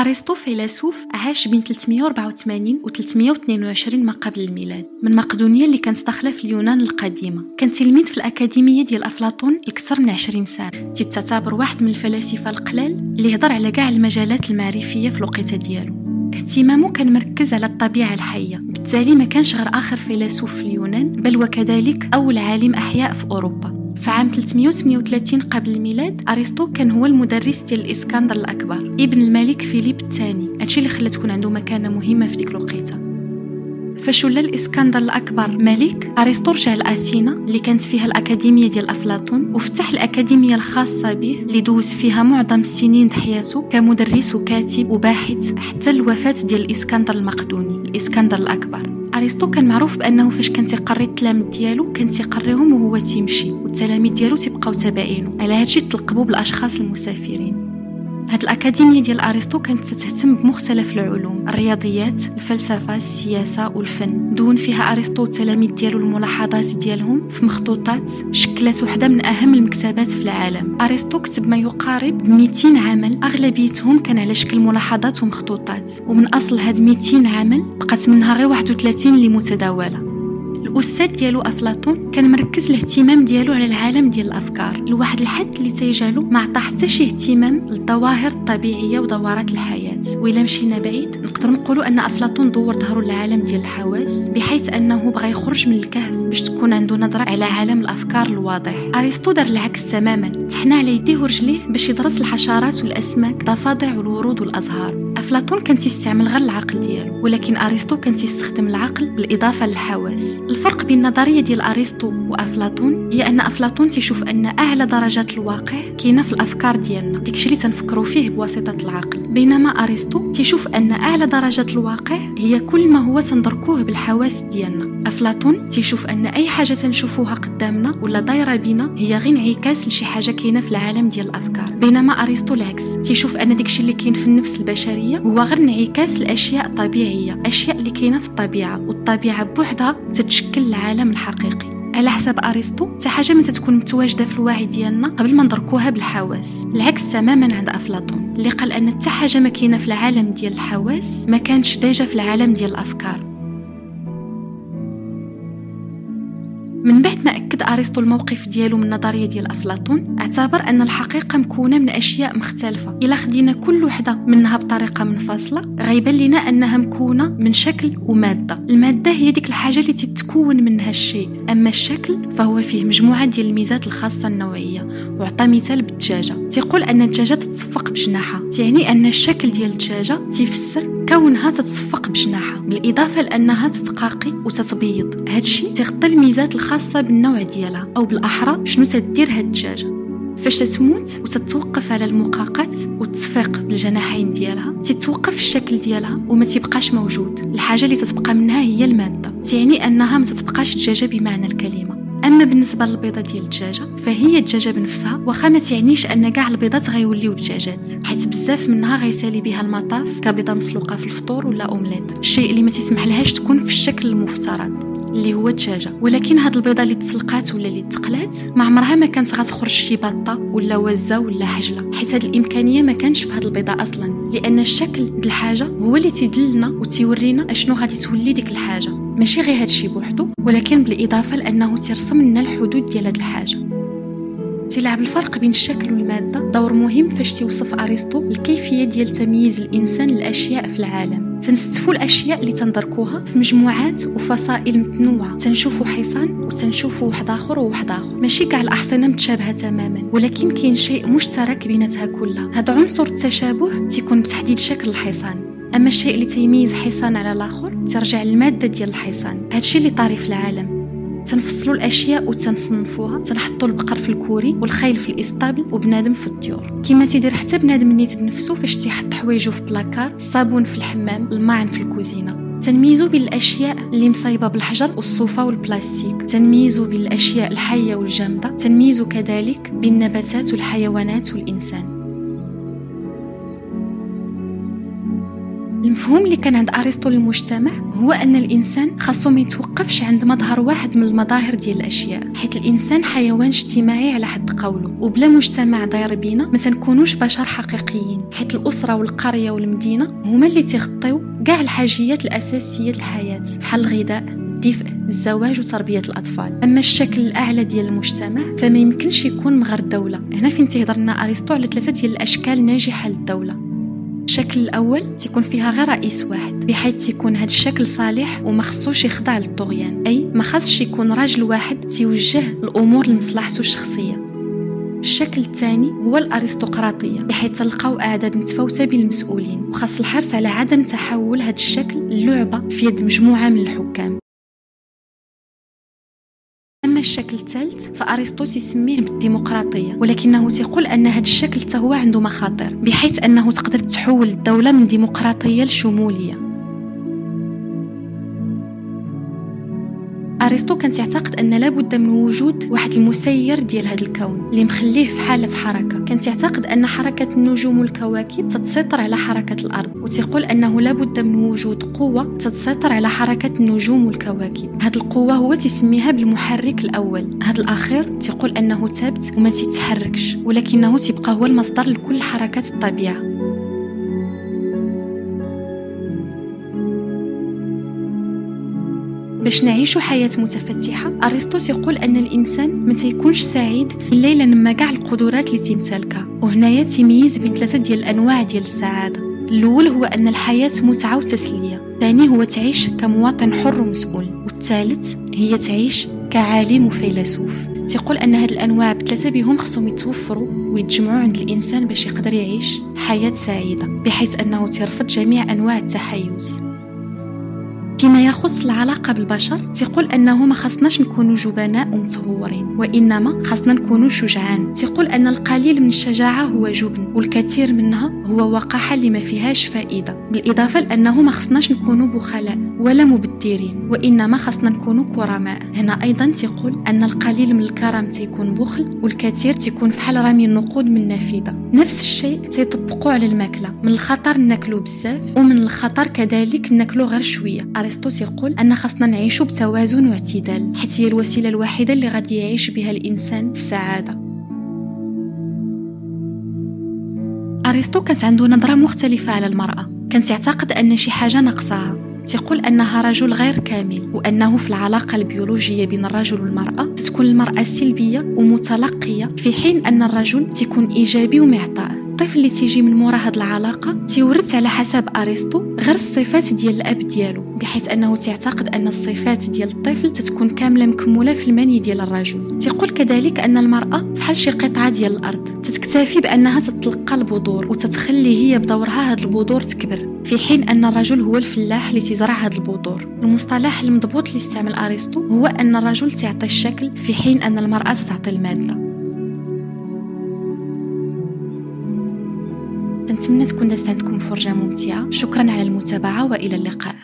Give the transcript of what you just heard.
أرسطو فيلسوف عاش بين 384 و 322 ما قبل الميلاد من مقدونيا اللي كانت داخله في اليونان القديمة. كان تلميذ في الأكاديمية ديال أفلاطون لكثر من 20 سنة. تتعتبر واحد من الفلاسفة القلال اللي هضر على كاع المجالات المعرفية في الوقيتة ديالو. اهتمامه كان مركز على الطبيعة الحية بالتالي ما كانش غير آخر فيلسوف في اليونان بل وكذلك أول عالم أحياء في أوروبا. في عام 338 قبل الميلاد أرسطو كان هو المدرس ديال الإسكندر الأكبر. ابن الملك فيليب الثاني. هادشي اللي خلى تكون عنده مكانة مهمة في ديك الوقيتة. فاش ولى الإسكندر الأكبر ملك أرسطو رجع لأثينا اللي كانت فيها الأكاديمية ديال أفلاطون وفتح الأكاديمية الخاصة به اللي دوز فيها معظم السنين حياته كمدرس وكاتب وباحث حتى الوفاة ديال الإسكندر المقدوني الإسكندر الأكبر. أرسطو كان معروف بأنه فاش كان تيقري التلاميذ ديالو كان تيقريهم وهو تيمشي والتلاميذ ديالو تيبقاو تابعينه على هادشي تلقبوا بالأشخاص المسافرين. هاد الأكاديمية ديال أرسطو كانت تهتم بمختلف العلوم الرياضيات الفلسفة السياسة والفن. دون فيها أرسطو التلاميذ ديالو الملاحظات ديالهم في مخطوطات شكلت واحدة من أهم المكتبات في العالم. أرسطو كتب ما يقارب 200 عمل أغلبيتهم كان على شكل ملاحظات ومخطوطات. ومن أصل هاد 200 عمل بقات منها غير 31 اللي متداولة الاستاذ ديالو أفلاطون كان مركز الاهتمام ديالو على العالم ديال الأفكار. لواحد الحد اللي تيجعلو ما عطى حتى شي اهتمام للظواهر الطبيعية ودورات الحياة. وإلا مشينا بعيد نقدر نقولوا أن أفلاطون دور ظهره للعالم ديال الحواس بحيث أنه بغى يخرج من الكهف باش تكون عنده نظرة على عالم الأفكار الواضح. أرسطو دار العكس تماما تحنى على يديه ورجليه باش يدرس الحشرات والأسماك الضفادع والورود والأزهار. أفلاطون كان تيستعمل غير العقل ديالو ولكن أرسطو كان تيستخدم العقل بالإضافة للحواس. الفرق بين النظرية ديال أرسطو وأفلاطون هي أن أفلاطون تيشوف أن أعلى درجات الواقع كاينة في الأفكار ديالنا. داكشي اللي تنفكروا فيه بواسطة العقل. بينما أرسطو تيشوف أن أعلى درجات الواقع هي كل ما هو تندركوه بالحواس ديالنا. أفلاطون تيشوف أن أي حاجة تنشوفوها قدامنا ولا دايرة بينا هي غير انعكاس لشي حاجة كاينة في العالم ديال الأفكار. بينما ارسطو العكس تيشوف أن داكشي اللي كاين في النفس البشرية هو غير انعكاس الاشياء طبيعية أشياء اللي كاينة في الطبيعة والطبيعة بوحدها تتشكل العالم الحقيقي. على حساب أرسطو حتى حاجة ما تتكون متواجدة في الوعي ديالنا قبل ما ندركوها بالحواس. العكس تماما عند أفلاطون اللي قال أن حتى حاجة ما كاينة في العالم ديال الحواس ما كانش déjà في العالم ديال الأفكار. من بعد ما أكد أرسطو الموقف ديالو من النظرية ديال أفلاطون اعتبر أن الحقيقة مكونة من أشياء مختلفة. إلا خدينا كل وحدة منها بطريقة منفصلة غيبان لنا أنها مكونة من شكل ومادة. المادة هي ديك الحاجة اللي تتكون منها الشيء أما الشكل فهو فيه مجموعة ديال الميزات الخاصة النوعية وعطى مثال بالدجاجة. تيقول أن الدجاجة تتصفق بجناحها تعني أن الشكل ديال الدجاجة تيفسر كونها تتصفق بجناحها بالإضافة لأنها تتقاقي وتتبيض. هادشي تغطي الميزات الخاصة بالنوع ديالها أو بالأحرى شنو تدير هاد الدجاجة فاش تتموت وتتوقف على المقاقات والتصفيق بالجناحين ديالها تتوقف الشكل ديالها وما تيبقاش موجود. الحاجة اللي تتبقى منها هي المادة. تعني أنها ما تتبقاش دجاجة بمعنى الكلمة. أما بالنسبة للبيضة ديال الدجاجة فهي الدجاجة بنفسها واخا ما تعنيش أن كاع البيضات غيوليو دجاجات حيت بزاف منها غيسالي بها المطاف كبيضة مسلوقة في الفطور ولا أومليت. الشيء اللي ما تسمح لهاش تكون في الشكل المفترض اللي هو الدجاجة. ولكن هاد البيضة اللي تسلقات ولا اللي تقلات ما عمرها ما كانت غتخرج شي بطة ولا وزة ولا حجلة. حيت هاد الإمكانية ما كانش في هاد البيضة أصلا لأن الشكل ديال الحاجة هو اللي تيدلنا وتيورينا أشنو غادي تولي ديك الحاجة. ماشي غير هادشي بوحدو. ولكن بالإضافة لأنه تيرسم لنا الحدود ديال هاد الحاجة. تلعب الفرق بين الشكل والمادة. دور مهم فاش توصف أرسطو الكيفية ديال تمييز الإنسان للأشياء في العالم. تنستفوا الأشياء اللي تندركوها في مجموعات وفصائل متنوعة. تنشوفوا حصان وتنشوفوا واحد آخر وواحد آخر. ماشي كاع الأحصنة متشابهة تماما ولكن كاين شيء مشترك بيناتها كلها. هذا عنصر التشابه تيكون بتحديد شكل الحصان. أما الشيء اللي تيميز حصان على الآخر ترجع للمادة ديال الحصان. هادشي اللي طاري في العالم. تنفصلوا الأشياء وتنصنفوها تنحطوا البقر في الكوري والخيل في الاسطبل وبنادم في الديور. كما تيدير حتى بنادم نيت بنفسه فاش تيحط حوايجو في بلاكار الصابون في الحمام الماعن في الكوزينة. تنميزو بين الأشياء اللي مصايبة بالحجر والصوفة والبلاستيك. تنميزو بين الأشياء الحية والجامدة. تنميزو كذلك بين النباتات والحيوانات والإنسان. المفهوم اللي كان عند أرسطو للمجتمع هو أن الإنسان خاصو ما يتوقفش عند مظهر واحد من المظاهر ديال الأشياء حيث الإنسان حيوان اجتماعي على حد قوله. وبلا مجتمع داير بينا ما تنكونوش بشر حقيقيين حيث الأسرة والقرية والمدينة هما اللي تيغطيو كاع الحاجيات الأساسية للحياة بحال الغذاء الدفء الزواج وتربية الأطفال. أما الشكل الأعلى ديال المجتمع فما يمكنش يكون من غير الدولة. هنا فين تهضر لنا أرسطو على ثلاثة ديال الأشكال الناجحة للدولة. الشكل الأول تيكون فيها غير رئيس واحد بحيث تيكون هذا الشكل صالح وما خصوش يخضع للطغيان أي ما خاصش يكون راجل واحد تيوجه الأمور لمصلحته الشخصية. الشكل الثاني هو الأرستقراطية بحيث تلقاو أعداد متفاوتة بين المسؤولين وخاص الحرص على عدم تحول هذا الشكل اللعبه في يد مجموعة من الحكام. أما الشكل الثالث فأرسطو تسميه بالديمقراطية ولكنه تقول أن هذا الشكل هو عنده مخاطر بحيث أنه تقدر تحول الدولة من ديمقراطية لشمولية. أرسطو كان يعتقد أن لابد من وجود واحد المسير ديال هذا الكون اللي مخليه في حالة حركة. كان يعتقد أن حركة النجوم والكواكب تتسيطر على حركة الأرض وتقول أنه لابد من وجود قوة تتسيطر على حركة النجوم والكواكب. هذه القوة هو تسميها بالمحرك الأول. هذا الأخير تقول أنه ثابت وما تتحركش ولكنه تبقى هو المصدر لكل حركات الطبيعة. باش نعيش حياة متفتحة؟ أرسطو يقول أن الإنسان ما تيكونش سعيد إلا لما كاع القدرات اللي تمتلكها. وهنايا تيميز بين ثلاثة ديال الأنواع ديال السعادة. الأول هو أن الحياة متعة وتسلية. الثاني هو تعيش كمواطن حر ومسؤول. والثالث هي تعيش كعالم وفيلسوف تيقول أن هاد الأنواع بثلاثة بهم خصهم يتوفروا ويتجمعوا عند الإنسان باش يقدر يعيش حياة سعيدة بحيث أنه ترفض جميع أنواع التحيز. فيما يخص العلاقة بالبشر تقول أنه ما خصناش نكونوا جبناء ومتهورين وإنما خصنا نكونوا شجعان. تقول أن القليل من الشجاعة هو جبن والكثير منها هو وقاحة اللي ما فيهاش فائدة. بالإضافة لأنه ما خصناش نكونوا بخلاء ولا مبدرين وإنما خصنا نكونوا كرماء. هنا أيضا تقول أن القليل من الكرم تيكون بخل والكثير تيكون فحال رمي النقود من نافذة. نفس الشيء تيطبقوا على الماكلة من الخطر ناكلو بزاف ومن الخطر كذلك ناكلو غير شوية. ارسطو يقول أن خاصنا نعيشوا بتوازن واعتدال حيث هي الوسيلة الوحيدة اللي غادي يعيش بها الإنسان في سعادة. أرسطو كانت عنده نظرة مختلفة على المرأة. كانت يعتقد أن شي حاجة ناقصاها. تقول أنها رجل غير كامل وأنه في العلاقة البيولوجية بين الرجل والمرأة تكون المرأة سلبية ومتلقية في حين أن الرجل تكون إيجابي ومعطاء. الطفل اللي تيجي من مورا هاد العلاقة تيورث على حسب أرسطو غير الصفات ديال الأب ديالو بحيث أنه تعتقد أن الصفات ديال الطفل تتكون كاملة مكمولة في المني ديال الرجل. تيقول كذلك أن المرأة بحال شي قطعة ديال الأرض تتكتفي بأنها تتلقى البذور وتتخلي هي بدورها هاد البذور تكبر في حين أن الرجل هو الفلاح اللي تزرع هاد البذور. المصطلح المضبوط اللي استعمل أرسطو هو أن الرجل تعطي الشكل في حين أن المرأة تعطي المادة. نتمنى تكون دازت عندكم فرجة ممتعة. شكرا على المتابعة وإلى اللقاء.